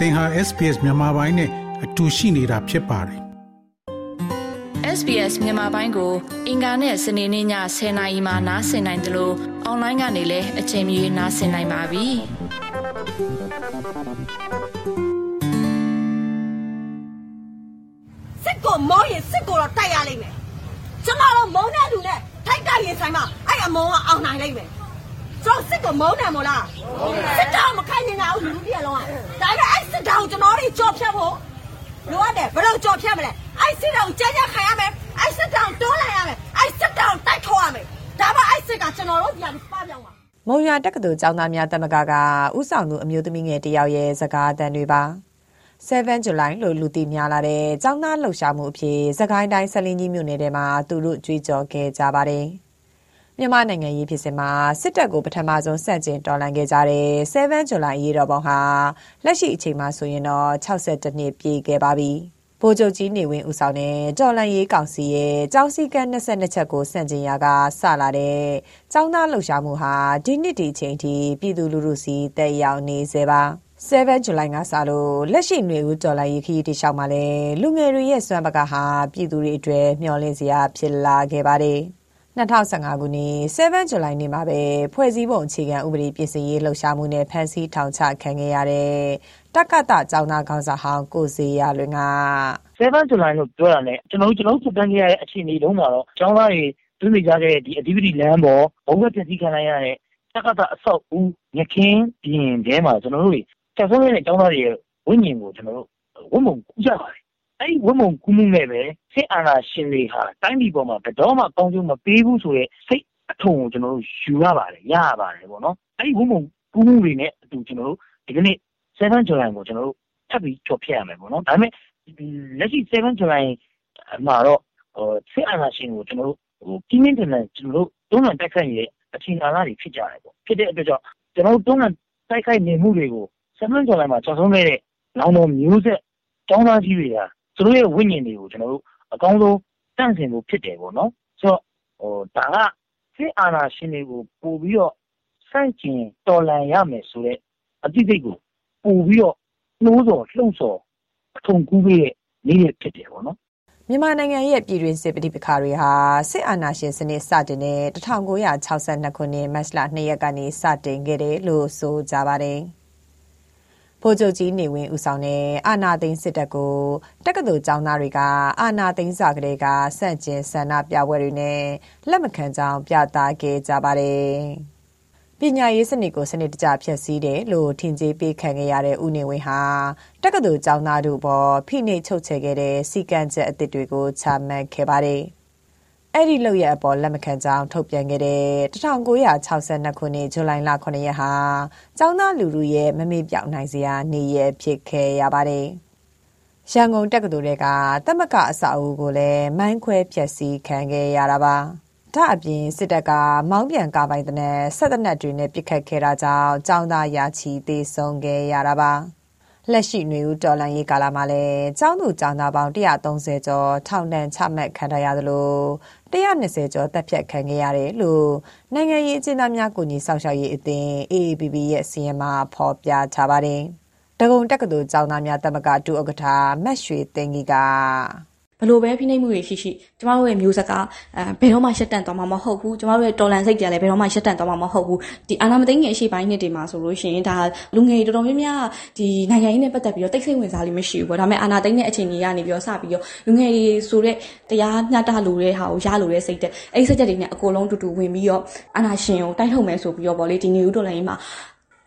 သင်ဟာ SPS မြန်မာပိုင်းနဲ့အတူရှိနေတာဖြစ်ပါတယ် SBS မြန်မာပိုင်းကို အင်ကာနဲ့စနေနေ့ည10:00နာရီမှနားဆင်နိုင်တယ်လို့အွန်လိုင်းကနေလည်းအချိန်မီနားဆင်နိုင်ပါပြီစစ်ကိုမောရင်စစ်ကိုတော့တိုက်ရလိမ့်မယ်ကျမတို့မုန်းတဲ့လူနဲ့ထိုက်တိုက်ရင်ဆိုင်မှာအဲ့အမုန်းကအောင်နိုင်လိမ့်မယ်ကျွန်တော်စစ်ကိုမုန်းတယ်မို့လားစစ်တောင်မခိုင်းနေတာဘူးလူလူပြည့်လုံးကဒါပေမဲ့အဲ့ စစ်တောင်ကျွန်တော်တို့ကြော်ဖြတ်ဖို့လိုအပ်တယ်ဘယ်လိုကြော်ဖြတ်မလဲအဲ့စစ်တောင်ကြမ်းကြမ်းခံရမယ်အဲ့စစ်တောင်တွန်းလိုက်ရမယ်အဲ့စစ်တောင်တိုက်ထုတ်ရမယ်ဒါမှအဲ့စစ်ကကျွန်တော်တို့ပြန်ပပြောင်းပါမုံရွာတက္ကသိုလ်ကျောင်းသားများတက်မကကဥဆောင်သူအမျိုးသမီးငယ်တယောက်ရဲ့စကားအတန်တွေပါ7 July လို့လူသိများလာတဲ့ကျောင်းသားလှုပ်ရှားမှုအဖြစ်စကိုင်းတိုင်းဆလင်းကြီးမြို့နယ်ထဲမှာသူတို့ကြွေးကြော်ခဲ့ကြပါတယ် မြန်မာနိုင်ငံရေးဖြစ်စဉ်မှာစစ်တပ်ကိုပထမဆုံးစန့်ကျင်တော်လှန်ခဲ့ကြတဲ့7 July ရေးတော်ပုံဟာလက်ရှိအချိန်မှာဆိုရင်တော့62နှစ်ပြည့်ခဲ့ပါပြီ။ဗိုလ်ချုပ်ကြီးနေဝင်းဦးဆောင်တဲ့တော်လန်ရေးကောင်စီရဲ့ကြောင်းစည်းကမ်း22ချက်ကိုစန့်ကျင်ရာကစလာတဲ့ကျောင်းသားလှုပ်ရှားမှုဟာဒီနှစ်ဒီအချိန်ထိပြည်သူလူထုစီတက်ရောက်နေစေပါ7 July ကစလို့လက်ရှိຫນွေဦးတော်လိုင်းရေးခရီးတိလျှောက်မှာလဲလူငယ်တွေရဲ့စွမ်းပကဟာပြည်သူတွေအတွက်မျှော်လင့်စရာဖြစ်လာခဲ့ပါတယ် 2015ခုနှစ်7 July နေ့မှာပဲဖွဲ့စည်းပုံအခြေခံဥပဒေပြင်ဆင်ရေးလှုပ်ရှားမှုနဲ့ဖမ်းဆီးထောင်ချခံခဲ့ရတဲ့တက္ကသကျောင်းသားခေါင်းဆောင်ဟောင်းကိုစေရလွင်က7 July လို့ပြောတာနဲ့ကျွန်တော်တို့ကျွန်တော်တို့စတန်ကြီးရတဲ့အခြေအနေလုံးမှာတော့ကျောင်းသားတွေသူနေကြတဲ့ဒီအဓိပတိလမ်းပေါ်ဘုံဘက်ပြည့်စည်ခံရတဲ့တက္ကသအဆောက်ဦးရခင်းပြင်ထဲမှာကျွန်တော်တို့ချက်ဆုံးတဲ့ကျောင်းသားတွေရဲ့ဝိညာဉ်ကိုကျွန်တော်တို့ဝတ်မုံကူးကြပါတယ် အဲ့ဒီဝတ်မုံကူးမှုနဲ့ပဲစစ်အာဏာရှင်တွေဟာတိုင်းပြည်ပေါ်မှာဘယ်တော့မှကောင်းကျိုးမပေးဘူးဆိုရဲစိတ်အထုံကိုကျွန်တော်တို့ယူရပါတယ်ရရပါတယ်ပေါ့နော်အဲ့ဒီဝတ်မုံကူးမှုတွေနဲ့အတူကျွန်တော်တို့ဒီကနေ့7 July ကိုကျွန်တော်တို့ထပ်ပြီးကြော်ဖြတ်ရမယ်ပေါ့နော်ဒါပေမဲ့လက်ရှိ7 July မှာတော့စစ်အာဏာရှင်ကိုကျွန်တော်တို့ဟိုပြင်းပြင်းထန်ထန်ကျွန်တော်တို့တွန်းလှန်တိုက်ခိုက်နေတဲ့အခြေအနေတွေဖြစ်ကြတယ်ပေါ့ဖြစ်တဲ့အတွက်ကြောင့်ကျွန်တော်တို့တွန်းလှန်တိုက်ခိုက်နေမှုတွေကို7 July မှာကြော်ဆုံးခဲ့တဲ့လောင်တော်မျိုးဆက်ကျောင်းသားကြီးတွေက သူတို့ရဲ့ဝိညာဉ်တွေကိုကျွန်တော်တို့အကောင်းဆုံးတန့်စင်ဖို့ဖြစ်တယ်ပေါ့နော်ဆိုတော့ဟိုဒါကစစ်အာဏာရှင်တွေကိုပို့ပြီးတော့စန့်ကျင်တော်လှန်ရမယ်ဆိုတဲ့အတိတ်ကိုပို့ပြီးတော့နှိုးစော်လှုံ့ဆော်အထုံကူးပေးတဲ့နေ့ရက်ဖြစ်တယ်ပေါ့နော်မြန်မာနိုင်ငံရဲ့ပြည်တွင်းစစ်ပဋိပက္ခတွေဟာစစ်အာဏာရှင်စနစ်စတင်တဲ့1962ခုနှစ်မတ်လ2ရက်ကနေစတင်ခဲ့တယ်လို့ဆိုကြပါတယ်။ ဗိုလ်ချုပ်ကြီးနေဝင်းဦးဆောင်တဲ့အာနာသိန်းစစ်တပ်ကိုတက္ကသိုလ်ကျောင်းသားတွေကအာနာသိန်းစာကလေးကဆန့်ကျင်ဆန္ဒပြပွဲတွေနဲ့လက်မခံကြောင်းပြသခဲ့ကြပါတယ်။ပညာရေးစနစ်ကိုစနစ်တကျဖျက်ဆီးတယ်လို့ထင်ကြေးပေးခံခဲ့ရတဲ့ဦးနေဝင်းဟာတက္ကသိုလ်ကျောင်းသားတို့ပေါ်ဖိနှိပ်ချုပ်ချယ်ခဲ့တဲ့စီကံချက်အသစ်တွေကိုချမှတ်ခဲ့ပါတယ်။ အဲ့ဒီလောက်ရဲ့အပေါ်လက်မခံကြောင်းထုတ်ပြန်ခဲ့တဲ့1962ခုနှစ်ဇူလိုင်လ9ရက်ဟာကျောင်းသားလူလူရဲ့မမေ့ပြောင်နိုင်စရာနေ့ရက်ဖြစ်ခဲ့ရပါတယ်။ရန်ကုန်တက္ကသိုလ်တွေကတမကအဆောက်အဦကိုလည်းမိုင်းခွဲဖျက်ဆီးခံခဲ့ရတာပါ။ဒါအပြင်စစ်တပ်ကမောင်းပြန်ကားပိုင်းတဲ့ဆက်သက်နက်တွေနဲ့ပစ်ခတ်ခဲ့တာကြောင့်ကျောင်းသားရာချီသေးဆုံးခဲ့ရတာပါ။ လက်ရှိຫນွေဦးတော်လှန်ရေးကာလမှာလည်းကျောင်းသူကျောင်းသားပေါင်း130ကျော်ထောင်ဒဏ်ချမှတ်ခံထားရသလို120ကျော်တပ်ဖြတ်ခံခဲ့ရတယ်လို့နိုင်ငံရေးအကျဉ်းသားများကိုညီဆောက်ရှောက်ရေးအသင်း AABB ရဲ့စီရင်မှာဖော်ပြထားပါတယ်။ဒဂုံတက္ကသိုလ်ကျောင်းသားများတမကတူဥက္ကဋ္ဌမတ်ရွှေသိန်းကြီးက ဘလို့ပဲဖိနှိပ်မှုတွေရှိရှိကျမတို့ရဲ့မျိုးဆက်ကအဲဘယ်တော့မှရှက်တန့်သွားမှာမဟုတ်ဘူးကျမတို့ရဲ့တော်လန်စိတ်ကြလည်းဘယ်တော့မှရှက်တန့်သွားမှာမဟုတ်ဘူးဒီအာနာမသိငယ်အရှိပိုင်းနှစ်တွေမှာဆိုလို့ရှိရင်ဒါလူငယ်တော်တော်များများဒီနိုင်ငံရေးနဲ့ပတ်သက်ပြီးတော့တိတ်ဆိတ်ဝင်စားလိမ့်မရှိဘူးပေါ့ဒါပေမဲ့အာနာသိငယ်အချိန်ကြီးကနေပြီးတော့စပြီးတော့လူငယ်တွေဆိုတဲ့တရားမျှတလိုတဲ့ဟာကိုရလိုတဲ့စိတ်တဲ့အဲ့ဒီစိတ်တွေနဲ့အကုန်လုံးတူတူဝင်ပြီးတော့အာနာရှင်ကိုတိုက်ထုတ်မယ်ဆိုပြီးတော့ဗောလေဒီနေဦးတော်လိုင်းမှာ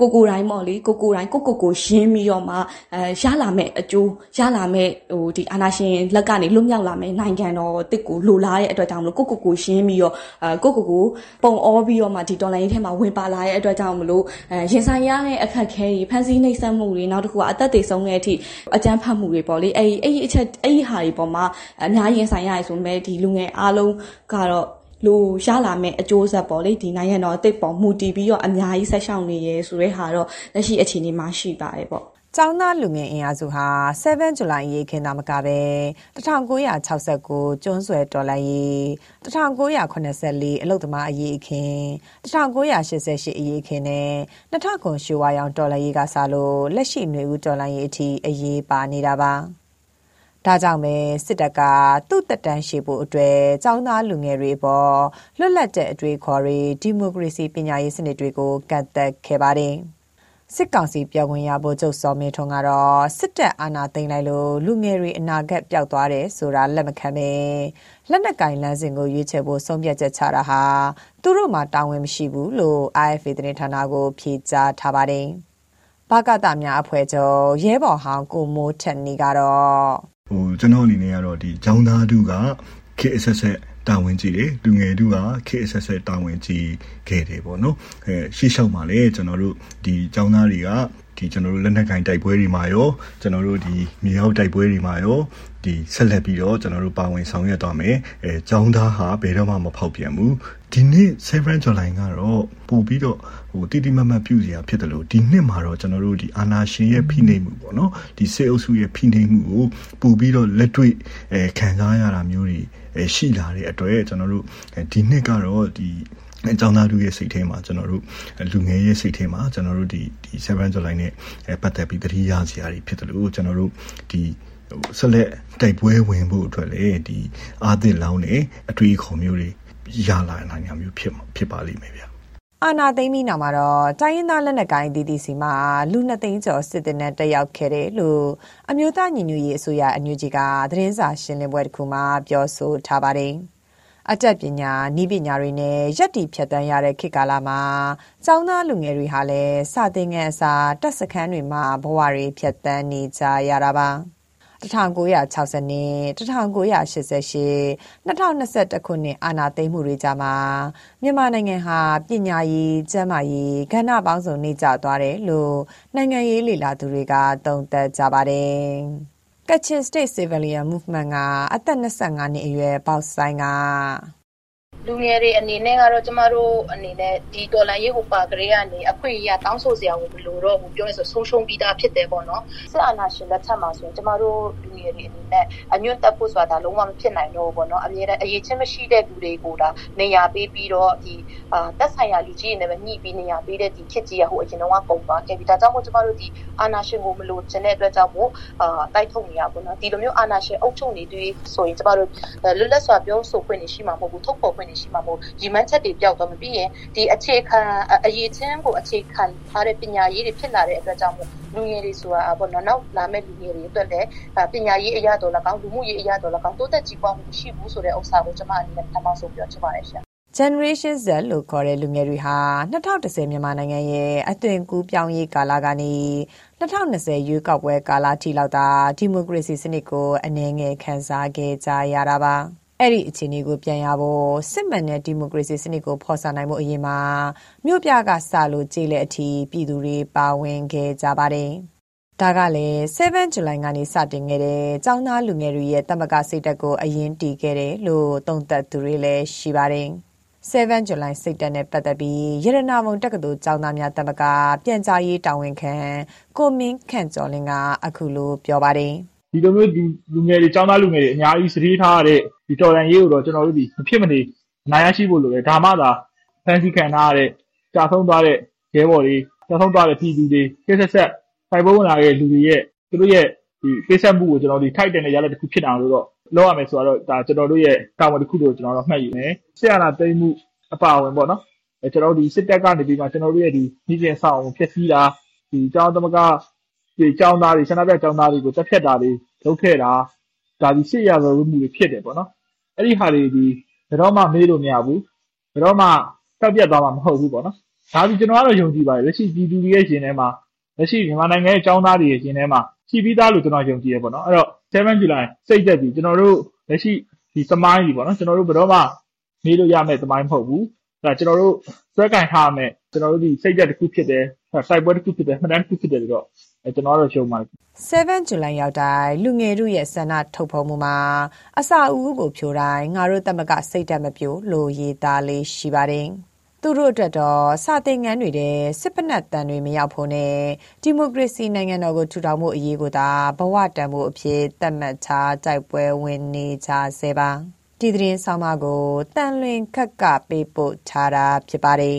ကိုကိုတိုင်းပေါ့လေကိုကိုတိုင်းကိုကိုကိုရှင်းပြီးတော့မှအဲရလာမဲ့အကျိုးရလာမဲ့ဟိုဒီအာနာရှင်လက်ကနေလွတ်မြောက်လာမဲ့နိုင်ငံတော်တစ်ကိုလိုလားတဲ့အတွက်ကြောင့်မလို့ကိုကိုကိုရှင်းပြီးတော့အဲကိုကိုကိုပုံအောပြီးတော့မှဒီဒေါ်လာရင်းထဲမှာဝင်ပါလာတဲ့အတွက်ကြောင့်မလို့အဲရင်ဆိုင်ရတဲ့အခက်ခဲတွေဖန်ဆီးနှိပ်စက်မှုတွေနောက်တစ်ခုကအသက်တွေဆုံးတဲ့အထိအကြမ်းဖက်မှုတွေပေါ့လေအဲ့အဲ့ဒီအချက်အဲ့ဒီဟာတွေပေါ်မှာအများရင်ဆိုင်ရရဆိုမဲ့ဒီလူငယ်အားလုံးကတော့ လို့ရလာမဲ့အကျိုးဆက်ပေါ့လေဒီနိုင်ငံတော်အစ်စ်ပေါ်မူတည်ပြီးတော့အများကြီးဆက်ရှောင်နေရဲဆိုတဲ့ဟာတော့လက်ရှိအခြေအနေမှာရှိပါတယ်ပေါ့ကျောင်းသားလူငယ်အင်အားစုဟာ7 July ရေးခင်းသာမကပဲ1969ကျွန်းဆွယ်တော်လှန်ရေး1984အလုတ်သမားအရေးအခင်း1988အရေးအခင်းနဲ့2000ရွှေဝါရောင်တော်လှန်ရေးကစလို့လက်ရှိຫນွေဦးတော်လှန်ရေးအထိအရေးပါနေတာပါ ဒါကြောင့်ပဲစစ်တပ်ကသူ့တက်တန်းရှိဖို့အတွက်ចောင်းသားလူငယ်တွေပေါ်လွတ်လပ်တဲ့အတွေ့အခေါ်တွေဒီမိုကရေစီပညာရေးစနစ်တွေကိုကန့်သက်ခဲ့ပါတယ်။စစ်ကောင်စီပြောခွင့်ရဗိုလ်ချုပ်စောမင်းထွန်းကတော့စစ်တပ်အာဏာသိမ်းလိုက်လို့လူငယ်တွေအနာဂတ်ပျောက်သွားတယ်ဆိုတာလက်မခံဘဲလက်နက်ကင်လမ်းစဉ်ကိုရွေးချယ်ဖို့ဆုံးဖြတ်ချက်ချတာဟာသူတို့မှတာဝန်မရှိဘူးလို့ IFA သတင်းဌာနကိုဖြေကြားထားပါတယ်။ဘာကတများအဖွဲ့ချုပ်ရဲဘော်ဟောင်းကိုမိုးထက်နေကတော့ ဟိုကျွန်တော်အနေနဲ့ကတော့ဒီကျောင်းသားတို့က KSS တာဝန်ကြီးတယ်လူငယ်တို့က KSS တာဝန်ကြီးခဲ့တယ်ပေါ့နော်အဲရှေ့လျှောက်မှာလည်းကျွန်တော်တို့ဒီကျောင်းသားတွေကဒီကျွန်တော်တို့လက်နက်ကင်တိုက်ပွဲတွေမှာရောကျွန်တော်တို့ဒီမြေရောက်တိုက်ပွဲတွေမှာရောဒီဆက်လက်ပြီးတော့ကျွန်တော်တို့ပါဝင်ဆောင်ရွက်သွားမယ်အဲចောင်းသားဟာဘယ်တော့မှမဖောက်ပြန်ဘူး ဒီနှစ်7 July ကတော့ပို့ပြီးတော့ဟိုတိတိမတ်မတ်ပြုစရာဖြစ်တယ်လို့ဒီနှစ်မှာတော့ကျွန်တော်တို့ဒီအာနာရှင်ရဲ့ဖိနှိပ်မှုပေါ့နော်ဒီစေအုပ်စုရဲ့ဖိနှိပ်မှုကိုပို့ပြီးတော့လက်တွေ့အဲခံစားရတာမျိုးတွေရှိလာတဲ့အတွက်ကျွန်တော်တို့ဒီနှစ်ကတော့ဒီအကြောင်းသားလူရဲ့စိတ်ထဲမှာကျွန်တော်တို့လူငယ်ရဲ့စိတ်ထဲမှာကျွန်တော်တို့ဒီဒီ7 July နဲ့ပတ်သက်ပြီးတတိယစရာတွေဖြစ်တယ်လို့ကျွန်တော်တို့ဒီဆက်လက်တိုက်ပွဲဝင်ဖို့အတွက်လေဒီအာသစ်လောင်းနေအတွေ့အခေါ်မျိုးတွေ ရလာနိုင်တာမျိုးဖြစ်ဖြစ်ပါလိမ့်မယ်ဗျာအာနာသိမ့်ပြီးနောက်မှာတော့တိုင်းရင်းသားလက်နက်ကိုင်တီတီစီမှာလူနှစ်သိန်းကျော်စစ်တပ်နဲ့တက်ရောက်ခဲ့တယ်လို့အမျိုးသားညီညွတ်ရေးအစိုးရအညွှန်ကြီးကသတင်းစာရှင်းလင်းပွဲတစ်ခုမှာပြောဆိုထားပါတယ်။အတက်ပညာဤပညာတွေနဲ့ရက်တီဖြတ်တန်းရတဲ့ခေတ်ကာလမှာကျောင်းသားလူငယ်တွေဟာလည်းစာသင်ခန်းအစားတက်စခန်းတွေမှာဘဝတွေဖြတ်တန်းနေကြရတာပါ။ 1960နှစ်1988 2021ခုနှစ်အာဏာသိမ်းမှုတွေကြားမှာမြန်မာနိုင်ငံဟာ ပညာရေး ကျန်းမာရေးကဏ္ဍပေါင်းစုံနှိမ့်ကျသွားတယ်လို့ နိုင်ငံရေးလေလာသူတွေက သုံးသပ်ကြပါတယ်။ Kachin State Civilian Movement က အသက်25နှစ်အရွယ်ပေါက်ဆိုင်က လူငယ်တွေအနေနဲ့ကတော့ကျမတို့အနေနဲ့ဒီတော်လန်ရေးဟိုပါကလေးကနေအခွင့်အရေးတောင်းဆိုစရာကိုမလိုတော့ဘူးပြောရဆိုဆုံးရှုံးပြီးသားဖြစ်တယ်ပေါ့နော်စစ်အာဏာရှင်လက်ထက်မှာဆိုရင်ကျမတို့လူငယ်တွေအနေနဲ့အညွန့်တက်ဖို့ဆိုတာလုံးဝမဖြစ်နိုင်တော့ဘူးပေါ့နော်အမြဲတမ်းအရေးချင်းမရှိတဲ့လူတွေကိုဒါနေရာပေးပြီးတော့ဒီအာတက်ဆိုင်ရာလူကြီးတွေနဲ့ပဲညှိပြီးနေရာပေးတဲ့ဒီခစ်ကြီးရဟိုအရင်တော့ကုန်သွားခဲ့ပြီဒါကြောင့်မို့ကျမတို့ဒီအာဏာရှင်ကိုမလိုချင်တဲ့အတွက်ကြောင့်မို့အာတိုက်ထုတ်နေရပေါ့နော်ဒီလိုမျိုးအာဏာရှင်အုပ်ချုပ်နေတွေ့ဆိုရင်ကျမတို့လွတ်လပ်စွာပြောဆိုခွင့်နေရှိမှာမဟုတ်ဘူးထုတ်ဖော်ခွင့်နေရှိမှာမဟုတ်ရည်မှန်းချက်တွေပျောက်သွားမပြီးရင်ဒီအခြေခံအရေးချင်းကိုအခြေခံထားတဲ့ပညာရေးတွေဖြစ်လာတဲ့အတွက်ကြောင့်မို့လူငယ်တွေဆိုတာပေါ့နော်နောက်လာမဲ့လူငယ်တွေအတွက်လည်းပညာရေးအရာတော်၎င်းလူမှုရေးအရာတော်၎င်းတိုးတက်ကြီးပွားမှုရှိဘူးဆိုတဲ့ဥစ္စာကိုကျွန်မအနေနဲ့ပထမဆုံးပြောချင်ပါတယ်ရှင် Generation Z လို့ခေါ်တဲ့လူငယ်တွေဟာ2010မြန်မာနိုင်ငံရဲ့အသွင်ကူးပြောင်းရေးကာလကနေ2020ရွေးကောက်ပွဲကာလထိလောက်သာဒီမိုကရေစီစနစ်ကိုအနေငယ်ခန်းစားခဲ့ကြရတာပါ။ အဲ့ဒီအခြေအနေကိုပြန်ရဖို့စစ်မှန်တဲ့ဒီမိုကရေစီစနစ်ကိုဖော်ဆောင်နိုင်မှုအရေးမှာမြို့ပြကစလို့ကြေးလက်အထိပြည်သူတွေပါဝင်ခဲ့ကြပါတယ်။ဒါကလည်း7 July ကနေစတင်ခဲ့တဲ့ចောင်းသားလူငယ်တွေရဲ့တမကစိတ်တက်ကိုအရင်တီးခဲ့တယ်လို့သုံးသပ်သူတွေလည်းရှိပါတယ်။7 July စိတ်တက်နဲ့ပတ်သက်ပြီးရတနာမုံတက္ကသိုလ်ကျောင်းသားများတမကပြန်ကြားရေးတာဝန်ခံကိုမင်းခန့်ကျော်လင်းကအခုလိုပြောပါတယ်။ ဒီလိုမျိုးလူငယ်တွေကျောင်းသားလူငယ်တွေအများကြီးစတိထားရတဲ့ဒီတော်လန်ရေးကိုတော့ကျွန်တော်တို့ဒီမဖြစ်မနေနိုင်ရရှိဖို့လိုတယ်ဒါမှသာဖန်စီခံထားရတဲ့ကြာဆုံးသွားတဲ့ရဲဘော်တွေကြာဆုံးသွားတဲ့ပြည်သူတွေကိစ္စဆက်စိုက်ပွဲဝင်လာတဲ့လူတွေရဲ့သူတို့ရဲ့ဒီပေးဆက်မှုကိုကျွန်တော်ဒီထိုက်တယ်နဲ့ရတဲ့တစ်ခုဖြစ်အောင်လို့တော့လောက်ရမယ်ဆိုတော့ဒါကျွန်တော်တို့ရဲ့တာဝန်တစ်ခုလို့ကျွန်တော်တို့မှတ်ယူမယ်ဆရာနာသိမှုအပါဝင်ပေါ့နော်အဲကျွန်တော်တို့ဒီစစ်တပ်ကနေပြီးမှကျွန်တော်တို့ရဲ့ဒီညီကျင်ဆောင်ဖြစ်စည်းတာဒီကျောင်းသမဂ ဒီကျောင်းသားတွေဆန္ဒပြကျောင်းသားတွေကိုတက်ဖြတ်တာတွေလုပ်ခဲ့တာဒါဒီစစ်ရဇဝမှုတွေဖြစ်တယ်ပေါ့နော်အဲ့ဒီဟာတွေဒီဘယ်တော့မှမေးလို့မရဘူးဘယ်တော့မှတောက်ပြတ်သွားမှာမဟုတ်ဘူးပေါ့နော်ဒါဒီကျွန်တော်ကတော့ယုံကြည်ပါတယ်လက်ရှိပြည်သူတွေရဲ့ရှင်ထဲမှာလက်ရှိမြန်မာနိုင်ငံရဲ့ကျောင်းသားတွေရဲ့ရှင်ထဲမှာရှိပြီးသားလို့ကျွန်တော်ယုံကြည်ရပေါ့နော်အဲ့တော့7 July စိတ်သက်ပြီးကျွန်တော်တို့လက်ရှိဒီသမိုင်းကြီးပေါ့နော်ကျွန်တော်တို့ဘယ်တော့မှမေးလို့ရမယ့်သမိုင်းမဟုတ်ဘူးဒါကျွန်တော်တို့စွဲကင်ထားမယ်ကျွန်တော်တို့ဒီစိတ်သက်တစ်ခုဖြစ်တယ်စိုက်ပွဲတစ်ခုဖြစ်တယ်မှတ်တမ်းတစ်ခုဖြစ်တယ်ဆိုတော့ ကျွန်တော်တို့ရှုံပါတယ်7 July ရောက်တိုင်းလူငယ်တို့ရဲ့ဆန္ဒထုတ်ဖော်မှုမှာအစာအုပ်ကိုဖြိုတိုင်းငါတို့တမကစိတ်တက်မပြို့လို့ရေးသားလေးရှိပါတယ်တသူတို့အတွက်တော့စာသင်ခန်းတွေထဲစစ်ပနတ်တန်တွေမရောက်ဖို့နဲ့ဒီမိုကရေစီနိုင်ငံတော်ကိုထူထောင်မှုအရေးကိုသာဘဝတန်ဖို့အဖြစ်သတ်မှတ်ထားတိုက်ပွဲဝင်နေကြဆဲပါဒီသတင်းဆောင်မကိုတန်လွင်ခက်ကပေးပို့ထားတာဖြစ်ပါတယ်